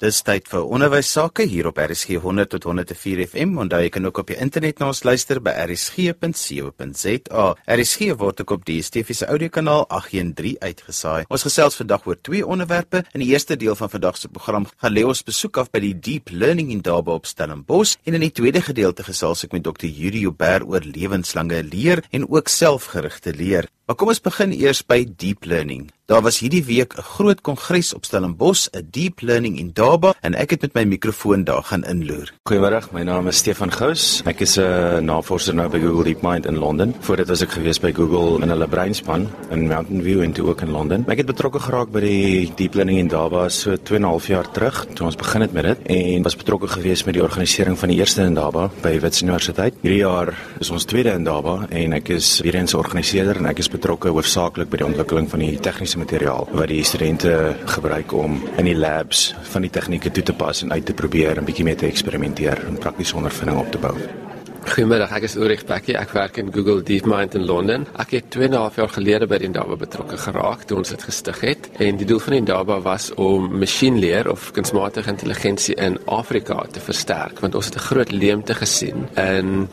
Dis tyd vir onderwys sake hier op RSG 100 tot 104 FM en jy kan ook op die internet na ons luister by rsg.co.za. RSG word ook op die DSTV se audiokanaal 813 uitgesaai. Ons gesels vandag oor twee onderwerpe. In die eerste deel van vandag se program gaan lê ons besoek af by die Deep Learning in Durban op Stellenbosch en in die tweede gedeelte gesels ek met Dr. Yuri Uber oor lewenslange leer en ook selfgerigte leer. Maar kom ons begin eers by deep learning. Daar was hierdie week 'n groot kongres op Stellenbosch, 'n deep learning in Durban en ek het met my mikrofoon daar gaan inloer. Goeiemôre, my naam is Stefan Gous. Ek is 'n navorser nou by Google DeepMind in Londen. Voordat was ek gewees by Google in hulle breinspan in Mountain View en toe ook in Londen. Ek het betrokke geraak by die deep learning in Durban so 2 en 'n half jaar terug toe ons begin het met dit en was betrokke gewees met die organisering van die eerste in Durban by Wits Universiteit. Hierdie jaar is ons tweede in Durban en ek is weer eens organiseerder en ek is betrokke hoofsaaklik by die ontwikkeling van die tegniese materiaal wat die studente gebruik om in die labs van die tegnieke toe te pas en uit te probeer en bietjie mee te eksperimenteer en praktiese ondervinding op te bou. Goeiemôre, ek is Ulrich Becky. Ek werk in Google DeepMind in Londen. Ek het 2 en 'n half jaar gelede by Indaba betrokke geraak toe ons dit gestig het. En die doel van Indaba was om masjienleer of kunsmatige intelligensie in Afrika te versterk, want ons het 'n groot leemte gesien in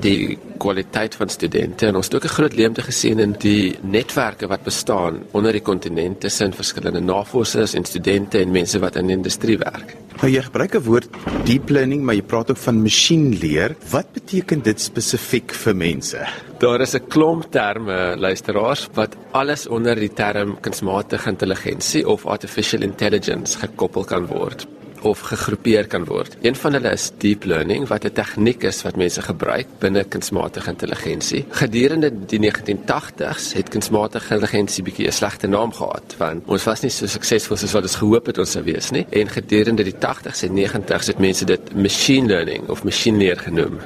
die kwaliteit van studente en ons het ook 'n groot leemte gesien in die netwerke wat bestaan onder die kontinent tussen verskillende navorsers en studente en mense wat in die industrie werk. Nou jy gebruik 'n woord deep learning, maar jy praat ook van masjienleer. Wat beteken dit spesifiek vir mense? Daar is 'n klomp terme luisteraars wat alles onder die term kunsmatige intelligensie of artificial intelligence gekoppel kan word of gegroepeer kan word. Een van hulle is deep learning wat 'n tegniek is wat mense gebruik binne kunsmatige intelligensie. Gedurende die 1980s het kunsmatige intelligensie bietjie 'n slegte naam gehad want ons was nie so suksesvol soos wat ons gehoop het ons sou wees nie. En gedurende die 80s en 90s het mense dit machine learning of masjienleer genoem.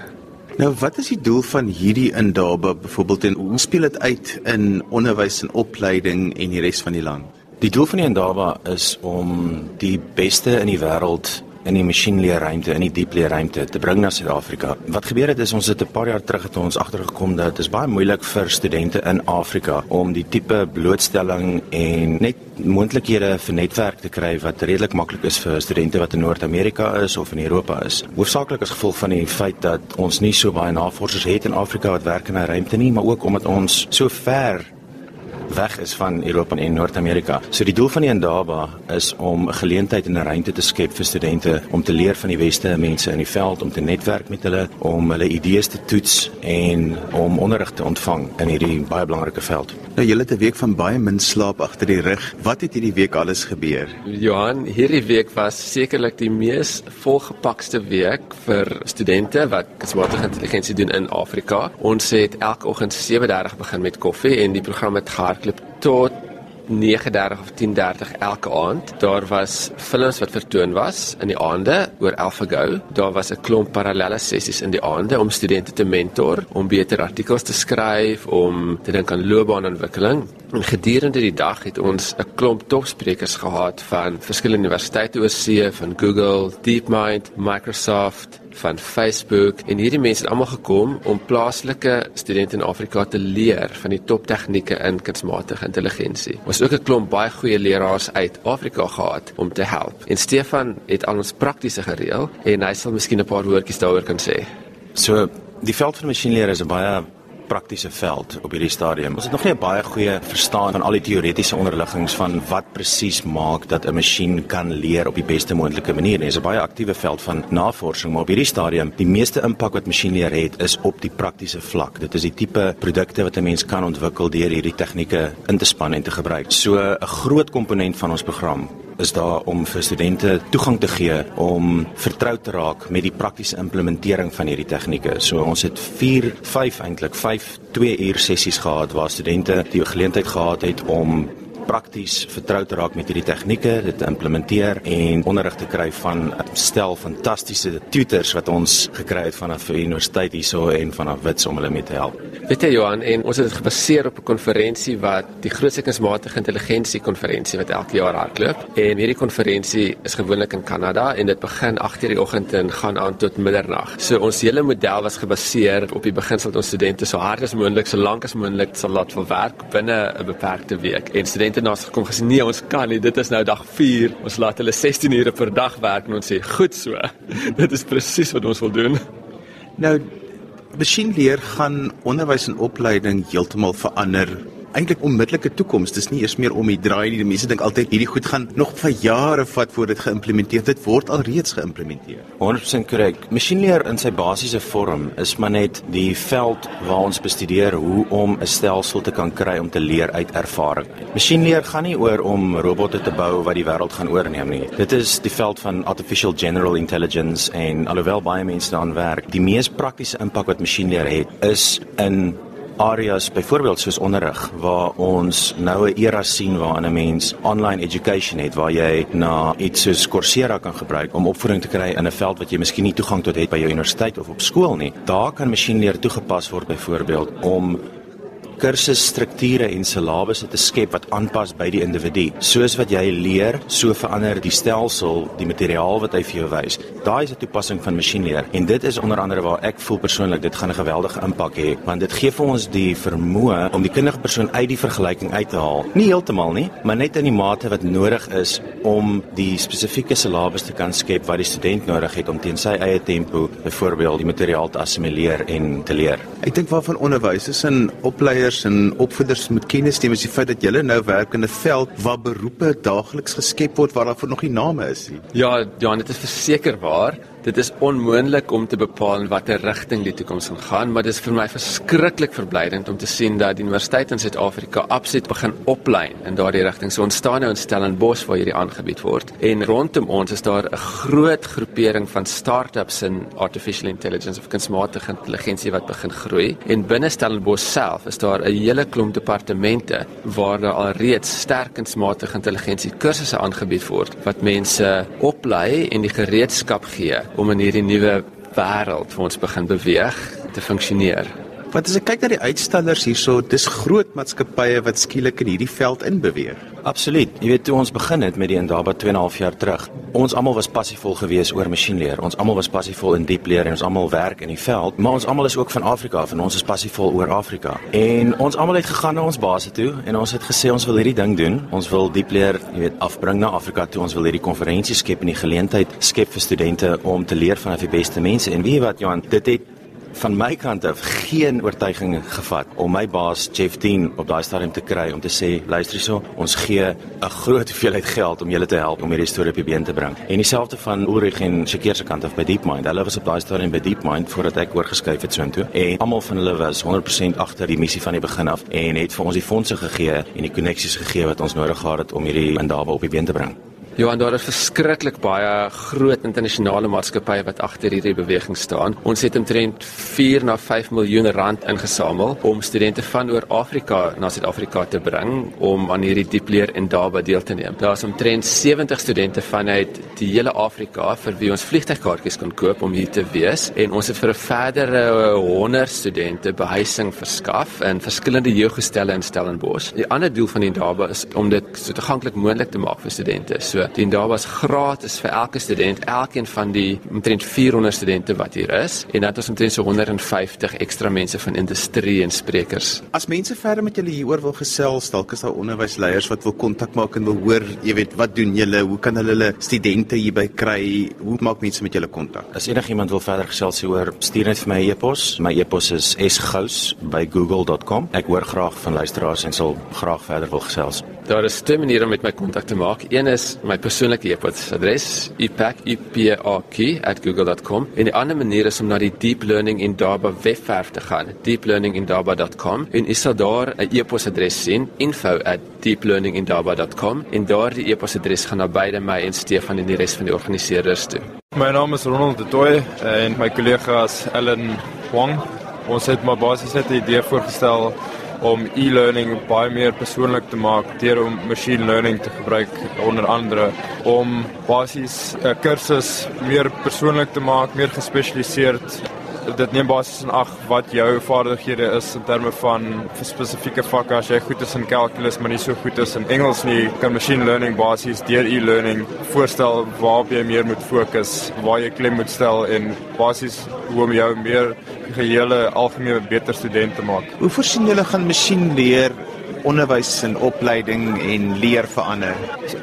Nou wat is die doel van hierdie indabe byvoorbeeld en hoe speel dit uit in onderwys en opleiding en die res van die land? Die doel van die Indaba is om die beste in die wêreld in die masjienleerruimte in die diepleerruimte te bring na Suid-Afrika. Wat gebeur het is ons het 'n paar jaar terug het ons agtergekom dat dit is baie moeilik vir studente in Afrika om die tipe blootstelling en net moontlikhede vir netwerk te kry wat redelik maklik is vir studente wat in Noord-Amerika is of in Europa is. Hoofsaaklik as gevolg van die feit dat ons nie so baie navorsers het in Afrika wat werk in 'n ruimte nie, maar ook omdat ons so ver weg is van Europa en Noord-Amerika. So die doel van die Indaba is om 'n geleentheid en 'n ruimte te skep vir studente om te leer van die weste mense in die veld, om te netwerk met hulle, om hulle idees te toets en om onderrig te ontvang in hierdie baie belangrike veld. Nou julle het 'n week van baie min slaap agter die rug. Wat het hierdie week alles gebeur? Johan, hierdie week was sekerlik die mees volgepakste week vir studente wat kunsmatige intelligensie doen in Afrika. Ons het elke oggend 7:30 begin met koffie en die program het gehard hardloop tot 9:30 of 10:30 elke aand. Daar was films wat vertoon was in die aande oor AlphaGo. Daar was 'n klomp parallelle sessies in die aande om studente te mentor, om beter artikels te skryf, om te dink aan loopbaanontwikkeling. En gedurende die dag het ons 'n klomp topsprekers gehad van verskillende universiteite oor see, van Google, DeepMind, Microsoft, van Facebook en hierdie mense het almal gekom om plaaslike studente in Afrika te leer van die top tegnieke in kunsmatige intelligensie. Ons het ook 'n klomp baie goeie leraars uit Afrika gehad om te help. En Stefan het al ons praktiese gereël en hy sal miskien 'n paar woordjies daaroor kan sê. So, die veld van masjienleer is 'n baie praktiese veld op hierdie stadium. Ons het nog nie 'n baie goeie verstaan van al die teoretiese onderliggings van wat presies maak dat 'n masjien kan leer op die beste moontlike manier. Dit is 'n baie aktiewe veld van navorsing, maar op hierdie stadium, die meeste impak wat masjienleer het, is op die praktiese vlak. Dit is die tipe produkte wat 'n mens kan ontwikkel deur hierdie tegnieke in te span en te gebruik. So 'n groot komponent van ons program is daar om vir studente toegang te gee om vertrou te raak met die praktiese implementering van hierdie tegnieke. So ons het 4, 5 eintlik 5 2 uur sessies gehad waar studente die geleentheid gehad het om prakties vertrou te raak met hierdie tegnieke, dit te implementeer en onderrig te kry van 'n stel fantastiese tutors wat ons gekry het vanaf die universiteit hierso en vanaf Wits om hulle mee te help. Weet jy Johan, en ons het dit gebaseer op 'n konferensie wat die grootste kunsmatige intelligensie konferensie wat elke jaar hardloop. En hierdie konferensie is gewoonlik in Kanada en dit begin 8:00 die oggend en gaan aan tot middernag. So ons hele model was gebaseer op die beginsel dat ons studente so hard as moontlik, so lank as moontlik sal laat vir werk binne 'n beperkte week. En studente studente na ons gekom gesê nee, ons kan nie. Dit is nou dag 4. Ons laat hulle 16 ure per dag werk en ons sê goed so. dit is presies wat ons wil doen. Nou masjienleer gaan onderwys en opleiding heeltemal verander eintlik onmiddellike toekoms. Dis nie eers meer om die draai nie. Die mense dink altyd hierdie goed gaan nog vir jare vat voor dit geïmplementeer word. Dit word alreeds geïmplementeer. 100% korrek. Masjienleer in sy basiese vorm is maar net die veld waar ons bestudeer hoe om 'n stelsel te kan kry om te leer uit ervaring. Masjienleer gaan nie oor om robotte te bou wat die wêreld gaan oorneem nie. Dit is die veld van artificial general intelligence en alhoewel baie mense daaraan werk, die mees praktiese impak wat masjienleer het is in areas byvoorbeeld soos onderrig waar ons nou 'n era sien waar 'n mens online education het waar jy na iets soos Coursera kan gebruik om opvoeding te kry in 'n veld wat jy miskien nie toegang tot het by jou universiteit of op skool nie. Daar kan masjienleer toegepas word byvoorbeeld om kursusstrukture en silabusse te skep wat aanpas by die individu. Soos wat jy leer, so verander die stelsel die materiaal wat hy vir jou wys. Daai is 'n toepassing van masjienleer en dit is onder andere waar ek voel persoonlik dit gaan 'n geweldige impak hê want dit gee vir ons die vermoë om die kundige persoon uit die vergelyking uit te haal. Nie heeltemal nie, maar net in die mate wat nodig is om die spesifieke silabus te kan skep wat die student nodig het om teen sy eie tempo byvoorbeeld die materiaal te assimileer en te leer. Ek dink waarvan onderwysers en opleiders leiers en opvoeders moet kennis neem is die feit dat julle nou werk in 'n veld waar beroepe daagliks geskep word waar daar nog nie name is nie. Ja, ja, dit is verseker waar dit is onmoontlik om te bepaal watter rigting die toekoms gaan gaan, maar dit is vir my verskriklik verblydend om te sien dat die universiteit in Suid-Afrika absoluut begin oplei in daardie rigting. So ons staan nou in Stellenbosch waar hierdie aangebied word en rondom ons is daar 'n groot groepering van start-ups in artificial intelligence of kunsmatige intelligensie wat begin groei. En binne Stellenbosch self is daar 'n hele klomp departemente waar daar alreeds sterk kunsmatige intelligensie kursusse aangebied word wat mense oplei en die gereedskap gee om in hierdie nuwe wêreld vir ons begin beweeg te funksioneer. Want as ek kyk na die uitstallers hierso, dis groot maatskappye wat skielik in hierdie veld inbeweeg. Absoluut. Jy weet toe ons begin het met die Indaba 2 en 'n half jaar terug. Ons almal was passievol geweest oor masjienleer. Ons almal was passievol in diep leer en ons almal werk in die veld, maar ons almal is ook van Afrika af en ons is passievol oor Afrika. En ons almal het gegaan na ons basis toe en ons het gesê ons wil hierdie ding doen. Ons wil diep leer, jy weet, afbring na Afrika toe. Ons wil hierdie konferensie skep en die geleentheid skep vir studente om te leer van die beste mense. En weet jy wat Johan, dit het van my kant af geen oortuiging gevat om my baas Jeff Dean op daai stadium te kry om te sê luister hierso ons gee 'n groot hoeveelheid geld om julle te help om hierdie storie op die been te bring. En dieselfde van Ulrich en Shakir se kant af by DeepMind. Hulle was op daai stadium by DeepMind voordat ek oorgeskuif het soontoe. En almal van hulle was 100% agter die missie van die begin af en het vir ons die fondse gegee en die koneksies gegee wat ons nodig gehad het om hierdie in daarby op die been te bring. Johan, daar is verskriklik baie groot internasionale maatskappye wat agter hierdie beweging staan. Ons het omtrent 4 na 5 miljoen rand ingesamel om studente van oor Afrika na Suid-Afrika te bring om aan hierdie diepleer en daarby deel te neem. Daar is omtrent 70 studente vanuit die hele Afrika vir wie ons vliegtuigkaartjies kan koop om hier te wees en ons het vir 'n verdere 100 studente behuising verskaf in verskillende jeugstelle in Stellenbosch. Die ander doel van die daarby is om dit so toeganklik moontlik te maak vir studente. So die daar was gratis vir elke student, elkeen van die omtrent 400 studente wat hier is en dan het ons omtrent so 150 ekstra mense van industrie en sprekers. As mense verder met julle hieroor wil gesels, dalk is daar onderwysleiers wat wil kontak maak en wil hoor, jy weet, wat doen julle? Hoe kan hulle hulle studente hierby kry? Hoe maak mense met julle kontak? As enigiemand wil verder gesels hieroor, stuur net vir my 'n e-pos. My e-pos is sgous@google.com. Ek hoor graag van luisteraars en sal graag verder wil gesels. Daar is twee maniere om met my kontak te maak. Een is my persoonlike e-posadres, ipak@google.com. En die ander manier is om na die Deep Learning in Daba webwerf te gaan, deeplearningindaba.com. En sal daar 'n e-posadres sien, info@deeplearningindaba.com. En daardie e-posadres gaan na beide my en Stefan en die res van die organiseerders toe. My naam is Ronald de Toey en my kollegas Ellen Wong. Ons het maar basies net 'n idee voorgestel om e-learning baie meer persoonlik te maak deur om machine learning te gebruik onder andere om basies 'n uh, kursus meer persoonlik te maak, meer gespesialiseerd. Dit neem basies in ag wat jou vaardighede is in terme van spesifieke vakke as jy goed is in kalkulus maar nie so goed is in Engels nie, kan machine learning basies deur e-learning voorstel waarop jy meer moet fokus, waar jy klem moet stel en basies hoe om jou meer gehele algemene beter studente maak. Hoe voorsien julle gaan masjien leer onderwys en opleiding en leer verander?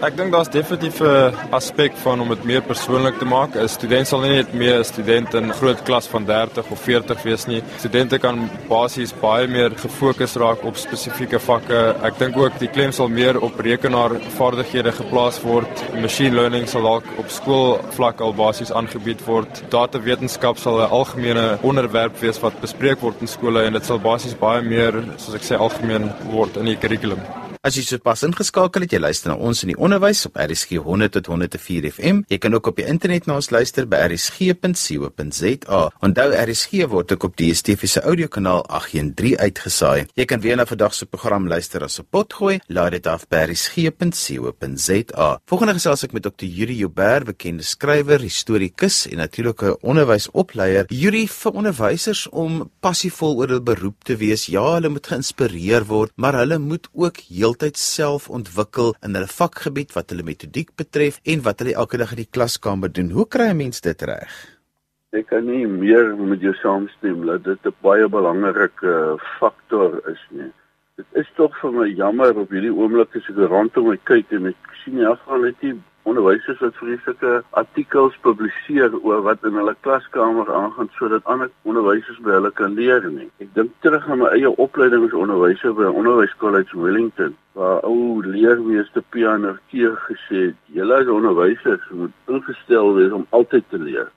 Ek dink daar's definitief 'n aspek van om dit meer persoonlik te maak. 'n Student sal nie net meer 'n student in 'n groot klas van 30 of 40 wees nie. Studente kan basies baie meer gefokus raak op spesifieke vakke. Ek dink ook die klem sal meer op rekenaarvaardighede geplaas word. Machine learning sal dalk op skoolvlak al basies aangebied word. Datawetenskap sal 'n algemene onderwerp wees wat bespreek word in skole en dit sal basies baie meer, soos ek sê, algemeen word in curriculum. As jy sopas ingeskakel het, jy luister na ons in die onderwys op RSG 100 tot 104 FM. Jy kan ook op die internet na ons luister by rsg.co.za. Onthou RSG word ook op die DSTV se audiokanaal 813 uitgesaai. Jy kan weer na vandag se program luister as 'n potgooi. Laai dit af by rsg.co.za. Volgende gesels ek met Dr. Yuri Joubert, bekende skrywer, historikus en natuurlik 'n onderwysopleier. Yuri vir onderwysers om passievol oor hul beroep te wees. Ja, hulle moet geïnspireer word, maar hulle moet ook heel heeltyd self ontwikkel in hulle vakgebied wat hulle metodiek betref en wat hulle elke dag in die klaskamer doen. Hoe kry 'n mens dit reg? Ek kan nie meer met jou saamstem dat dit 'n baie belangrike faktor is nie. Dit is tog vir my jammer op hierdie oomblik as ek rondom my kyk en ek sien nie afgaan net nie onderwysers wat vreeslike artikels publiseer oor wat in hulle klaskamer aangaan sodat ander onderwysers by hulle kan leer nie. Ek dink terug aan my eie opleiding as onderwyser by Onderwyskollege Wellington waar ou leermeester Piano Keer gesê het: "Julle as onderwysers moet ingestel wees om altyd te leer."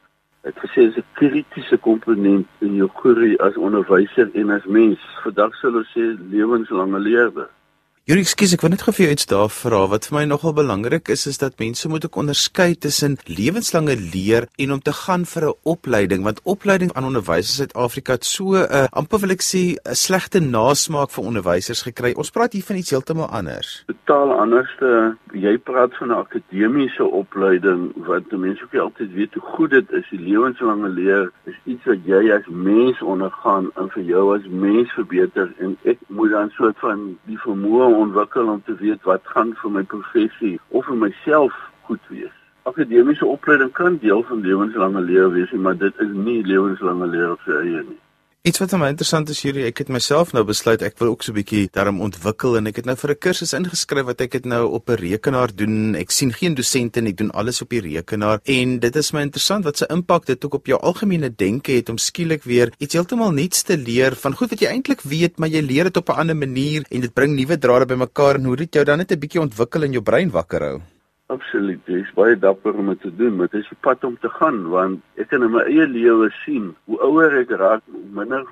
Dit gesê is 'n kritiese komponent in jou groei as onderwyser en as mens. Vandag sal ons sê lewenslange leerder. Julle ekskuus, ek wil net gou vir jou iets daar vra. Wat vir my nogal belangrik is, is dat mense moet ook onderskei tussen lewenslange leer en om te gaan vir 'n opleiding, want opleiding aan onderwysers in Suid-Afrika het so 'n uh, amper wil ek sê 'n slegte nasmaak vir onderwysers gekry. Ons praat hier van iets heeltemal anders. Totaal anderste. Jy praat van 'n akademiese opleiding wat mense ook nie altyd weet hoe goed dit is. Die lewenslange leer is iets wat jy as mens ondergaan en vir jou as mens verbeter en ek moet dan soort van die vermoë ontwikkel om te weet wat gaan vir my professie of vir myself goed wees. Akademiese opleiding kan deel van lewenslange leer wees, maar dit is nie lewenslange leer op sy eie nie. Iets wat vir my interessant is hierdie, ek het myself nou besluit ek wil ook so 'n bietjie daarom ontwikkel en ek het nou vir 'n kursus ingeskryf wat ek dit nou op 'n rekenaar doen. Ek sien geen dosente nie, ek doen alles op die rekenaar en dit is my interessant wat se impak dit ook op jou algemene denke het om skielik weer iets heeltemal nuuts te leer van goed wat jy eintlik weet, maar jy leer dit op 'n ander manier en dit bring nuwe drade bymekaar en hoe dit jou dan net 'n bietjie ontwikkel in jou brein wakker hou. Absoluut, dit is baie dapper om dit te doen, maar dit is 'n pad om te gaan want ek kan in my eie lewe sien hoe ouer ek raak, hoe minder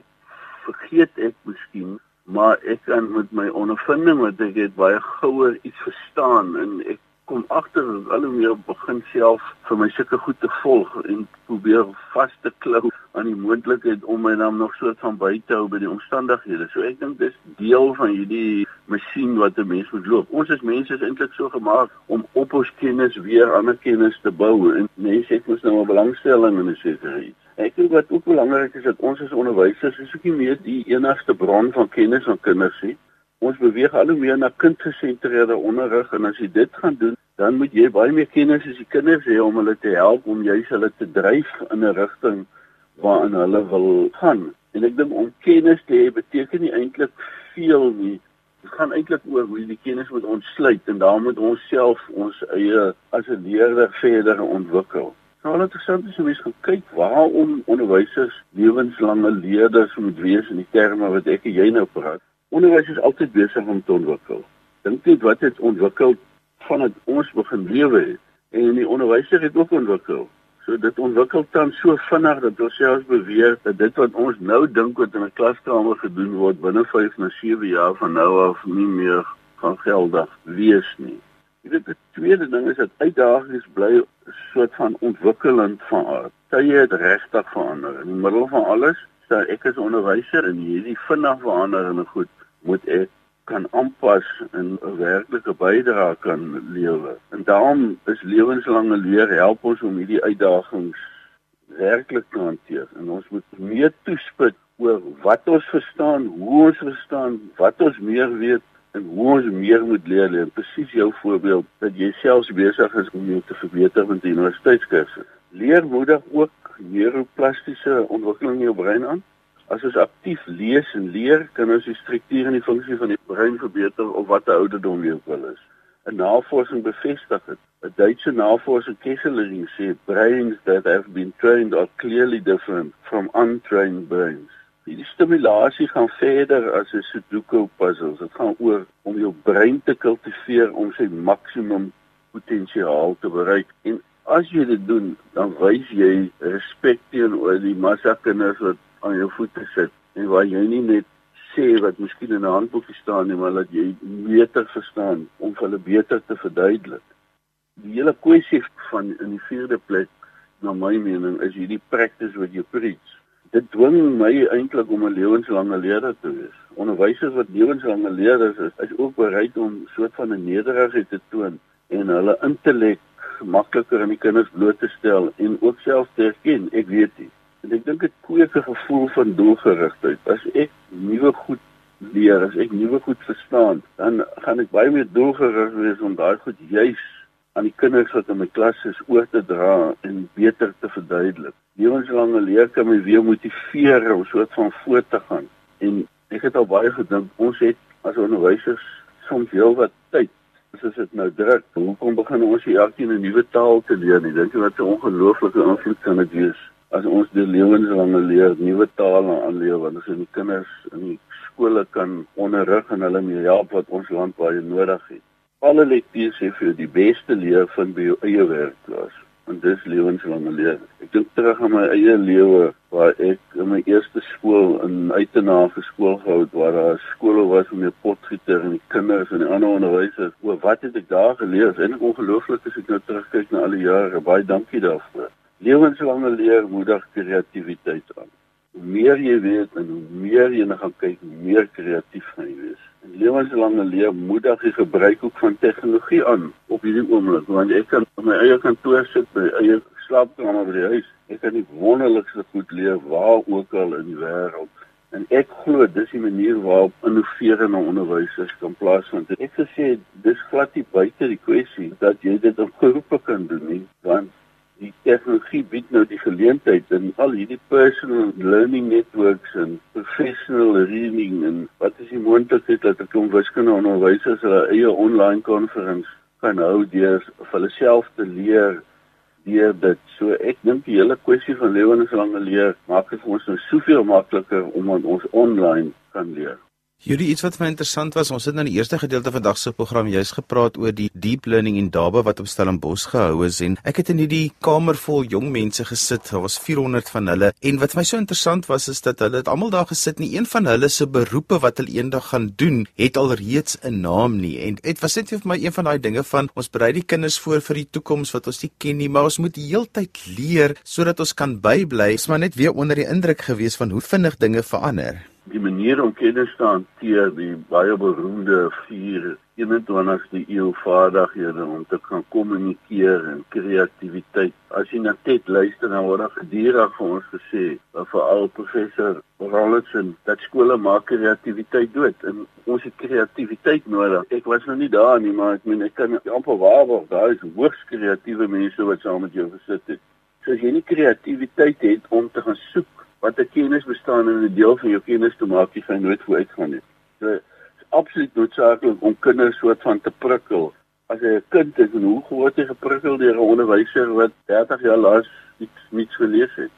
vergeet ek miskien, maar ek kan met my ondervinding wat ek het baie gouer iets verstaan en ek kom agter al hoe meer begin self vir my sulke goed te volg en probeer vas te klou aan die moontlikheid om my naam nog soort van by te hou by die omstandighede. So ek dink dis deel van hierdie masjien wat 'n mens moet loop. Ons as mense is eintlik so gemaak om op ons kennis weer ander kennis te bou en mense het mos nou 'n belangstelling in 'n sekere iets. Ek dink wat ook belangrik is dat ons as onderwysers is ook nie meer die enigste bron van kennis aan kinders nie ons beweeg al hoe meer na kindgesentreerde onderrig en as jy dit gaan doen, dan moet jy baie meer kennis as die kinders hê om hulle te help om juis hulle te dryf in 'n rigting waarin hulle wil gaan. En ek dink om kennis te hê beteken nie eintlik veel nie. Dit gaan eintlik oor hoe jy die kennis moet ontsluit en daarmee moet ons self ons eie as 'n leerder verder ontwikkel. Nou, wat interessant is om eens gaan kyk waarom onderwysers lewenslange leerders moet wees in die terme wat ek en jy nou praat onderwys is altyd besig om te ontwikkel. Dink net wat het ontwikkel vandat ons begin lewe het en die onderwyser het ook ontwikkel. So dit ontwikkel dan so vinnig dat ons selfs beweer dat dit wat ons nou dink wat in 'n klaskamer gedoen word binne 5 na 7 jaar van nou af nie meer van geldig wees nie. Dink die tweede ding is dat uitdagings bly soort van ontwikkelend van aard. Tye het regtig verander. In die middel van alles, staan ek as onderwyser en hierdie vinnig veranderende goed moet ek kan aanpas en 'n werklike bydrae kan lewer. En daarom is lewenslange leer help ons om hierdie uitdagings werklik te hanteer. En ons moet meer toespit oor wat ons verstaan, hoe ons verstaan, wat ons meer weet en hoe ons meer moet leer. leer. Presies jou voorbeeld dat jy selfs besig is om jou te verbeter met die universiteitskursus. Leer moedig ook neuroplastiese ontwikkeling in jou brein aan As ons aktief lees en leer, kan ons die struktuur en die funksie van die brein verbeter of wat 'n ouderdom jy wil is. 'n Navorsing bevestig dit. 'n Duitse navorser Kesselring sê brains that have been trained are clearly different from untrained brains. Die stimulasie gaan verder as 'n Sudoku puzzle. Dit gaan oor om jou brein te kultiveer om sy maksimum potensiaal te bereik. En as jy dit doen, dan wys jy respek teenoor die massa kinders wat aan jou voete sit en waar jy nie net sê wat miskien in 'n handboekie staan nie, maar dat jy beter verstaan om hulle beter te verduidelik. Die hele kwessie van in die vierde plek na my mening is hierdie practice wat jy preach. Dit dwing my eintlik om 'n lewenslange leerder te wees. Onderwysers wat lewenslange leerders is, is ook bereid om so 'n van 'n nederigheid te toon en hulle intellek makliker aan die kinders bloot te stel en ook self te erken. Ek weet dit. En ek dink dit kweek 'n gevoel van doelgerigtheid. As ek nuwe goed leer, as ek nuwe goed verstaan, dan gaan ek baie meer doelgerig wees om daai goed juis aan die kinders wat in my klas is oor te dra en beter te verduidelik. Lewenslange leer kan my weer motiveer om so 'n van voort te gaan. En ek het al baie gedink ons het as onderwysers soms heelwat tyd as dit nou druk. Hoekom begin ons hier elkeen 'n nuwe taal te leer? Ek dink dit het 'n ongelooflike invloed kan dit wees as ons die lewenslange leer nuwe tale aanleer want as die kinders in die skole kan onderrig en hulle mee help wat ons land baie nodig het. Alle lektures sê vir die beste leer van by jou eie werkplaas en dis lewenslange leer. Ek dink terug aan my eie lewe waar ek in my eerste skool in Uitenhage skool gehou het waar daar skole was met 'n potgieter en die kinders en die ander onderwysers. O, wat het ek daar geleer? En ongelooflik as ek nou terugkyk na al die jare. Baie dankie daarvoor. Lewenslange leer moedig kreatiwiteit aan. Hoe meer jy weet en hoe meer jy na gaan kyk, hoe meer kreatief gaan jy wees. En lewenslange leer moedig die gebruik ook van tegnologie aan op hierdie oomblik, want ek kan op my eie kantoor sit, by eie slaapkamer by die huis. Ek kan die wonderlikste goed leer waar ook al in die wêreld. En ek glo dis die manier waarop innoverende onderwysers kan plaasvind. Ek sê dis glad nie buite die kwessie dat jy dit op groepe kan doen nie, want tegnologie bied nou die geleentheid in al hierdie personal learning networks en professional learning en wat is die moontlikheid dat ek om wiskunde onderwysers hulle eie online konferens kan hou deur vir hulle self te leer deur dit. So ek dink die hele kwessie van lewenslange leer maak dit vir ons nou soveel makliker om ons online kan leer. Hierdie iets wat vir my interessant was, ons het nou in die eerste gedeelte van vandag se program juis gepraat oor die deep learning in Daba wat op Stellenbosch gehou is en ek het in hierdie kamer vol jong mense gesit. Daar was 400 van hulle en wat vir my so interessant was is dat hulle het almal daar gesit en een van hulle se beroepe wat hulle eendag gaan doen, het alreeds 'n naam nie. En dit was net vir my een van daai dinge van ons berei die kinders voor vir die toekoms wat ons nie ken nie, maar ons moet die heeltyd leer sodat ons kan bybly. Ek is maar net weer onder die indruk gewees van hoe vinnig dinge verander die manier om kennis te hanteer die baie beroemde 4 21ste eeu vaardighede om te kan kommunikeer en kreatiwiteit. As jy net net luister na wat daar gedurig vir ons gesê, veral professor Rollinson, dat skole maak kreatiwiteit dood en ons het kreatiwiteit nodig. Ek was nou nie daar nie, maar ek meen ek kan amper waarborg daar is hoogs kreatiewe mense wat saam met jou gesit het. So as jy nie kreatiwiteit het om te gaan soek wat 'n kennis bestaan en 'n deel van jou kennis te maak, jy gaan nooit vooruit gaan nie. So is absoluut noodsaaklik om kinders soort van te prikkel. As jy 'n kind is en hoe groot jy geprikkel deur 'n onderwyser wat 30 jaar lank niks niks gelees het.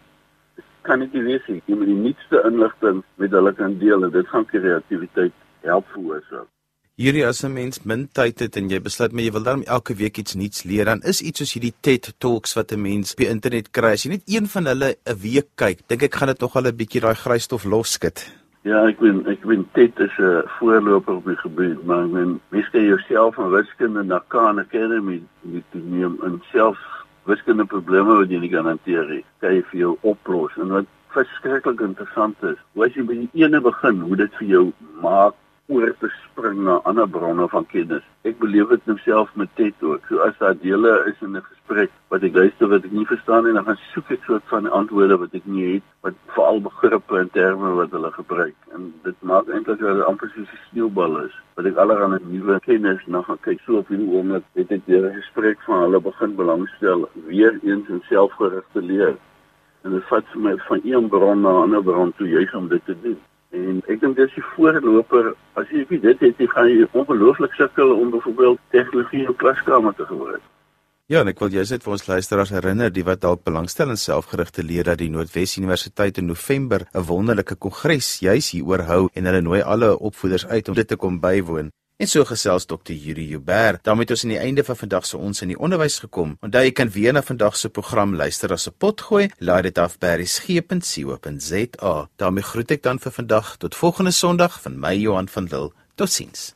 Kan nie weet nie, jy moet die nuutste inligting met hulle kan deel en dit gaan kreatiwiteit help veroorsaak. Hierdie as 'n mens min tyd het en jy besluit maar jy wil dan elke week iets nuuts leer, dan is iets soos hierdie TED Talks wat 'n mens op die internet kry. As jy net een van hulle 'n week kyk, dink ek gaan dit nog al 'n bietjie daai grysstof losskit. Ja, ek weet ek weet TED is 'n voorloper op die gebied, maar ek meen mens kan jouself van wiskunde na Khan Academy moet neem en self wiskunde probleme wat jy nie kan hanteer nie, kan jy vir jou oplos. En wat verskriklik interessant is, hoe as jy by die ene begin, hoe dit vir jou maak oor te spring na ander bronne van kennis. Ek beleef dit nou self met Ted ook. So as daar dele is in 'n gesprek wat ek luister wat ek nie verstaan nie, dan gaan soek ek soort van antwoorde wat ek nie het, wat veral begrippe en terme wat hulle gebruik. En dit maak eintlik dat dit amper soos 'n sneeubal is. Wat ek allerlei nuwe kennis na gaan kyk. So op hierdie oomblik het ek deur 'n gesprek van hulle begin belangstel weer eens in selfgerigte leer. en dit vat vir my van een bron na 'n ander bron toe juis om dit te doen. En ek dink dis die voorloper as jy dit het, jy gaan jy ongelooflik sukkel om byvoorbeeld tegnologie in klaskamer te gebruik. Ja, en ek wil juist net vir ons luisteraars herinner die wat dalk belangstel in selfgerigte leer dat die Noordwes Universiteit in November 'n wonderlike kongres juis hieroor hou en hulle nooi alle opvoeders uit om dit te kom bywoon. En so gesels Dr. Yuri Huber. daarmee het ons aan die einde van vandag se ons in die onderwys gekom. Onthou jy kan weer na vandag se program luister as 'n pot gooi. Laai dit af by resgep.co.za. daarmee groet ek dan vir vandag tot volgende Sondag van my Johan van Lille. Totsiens.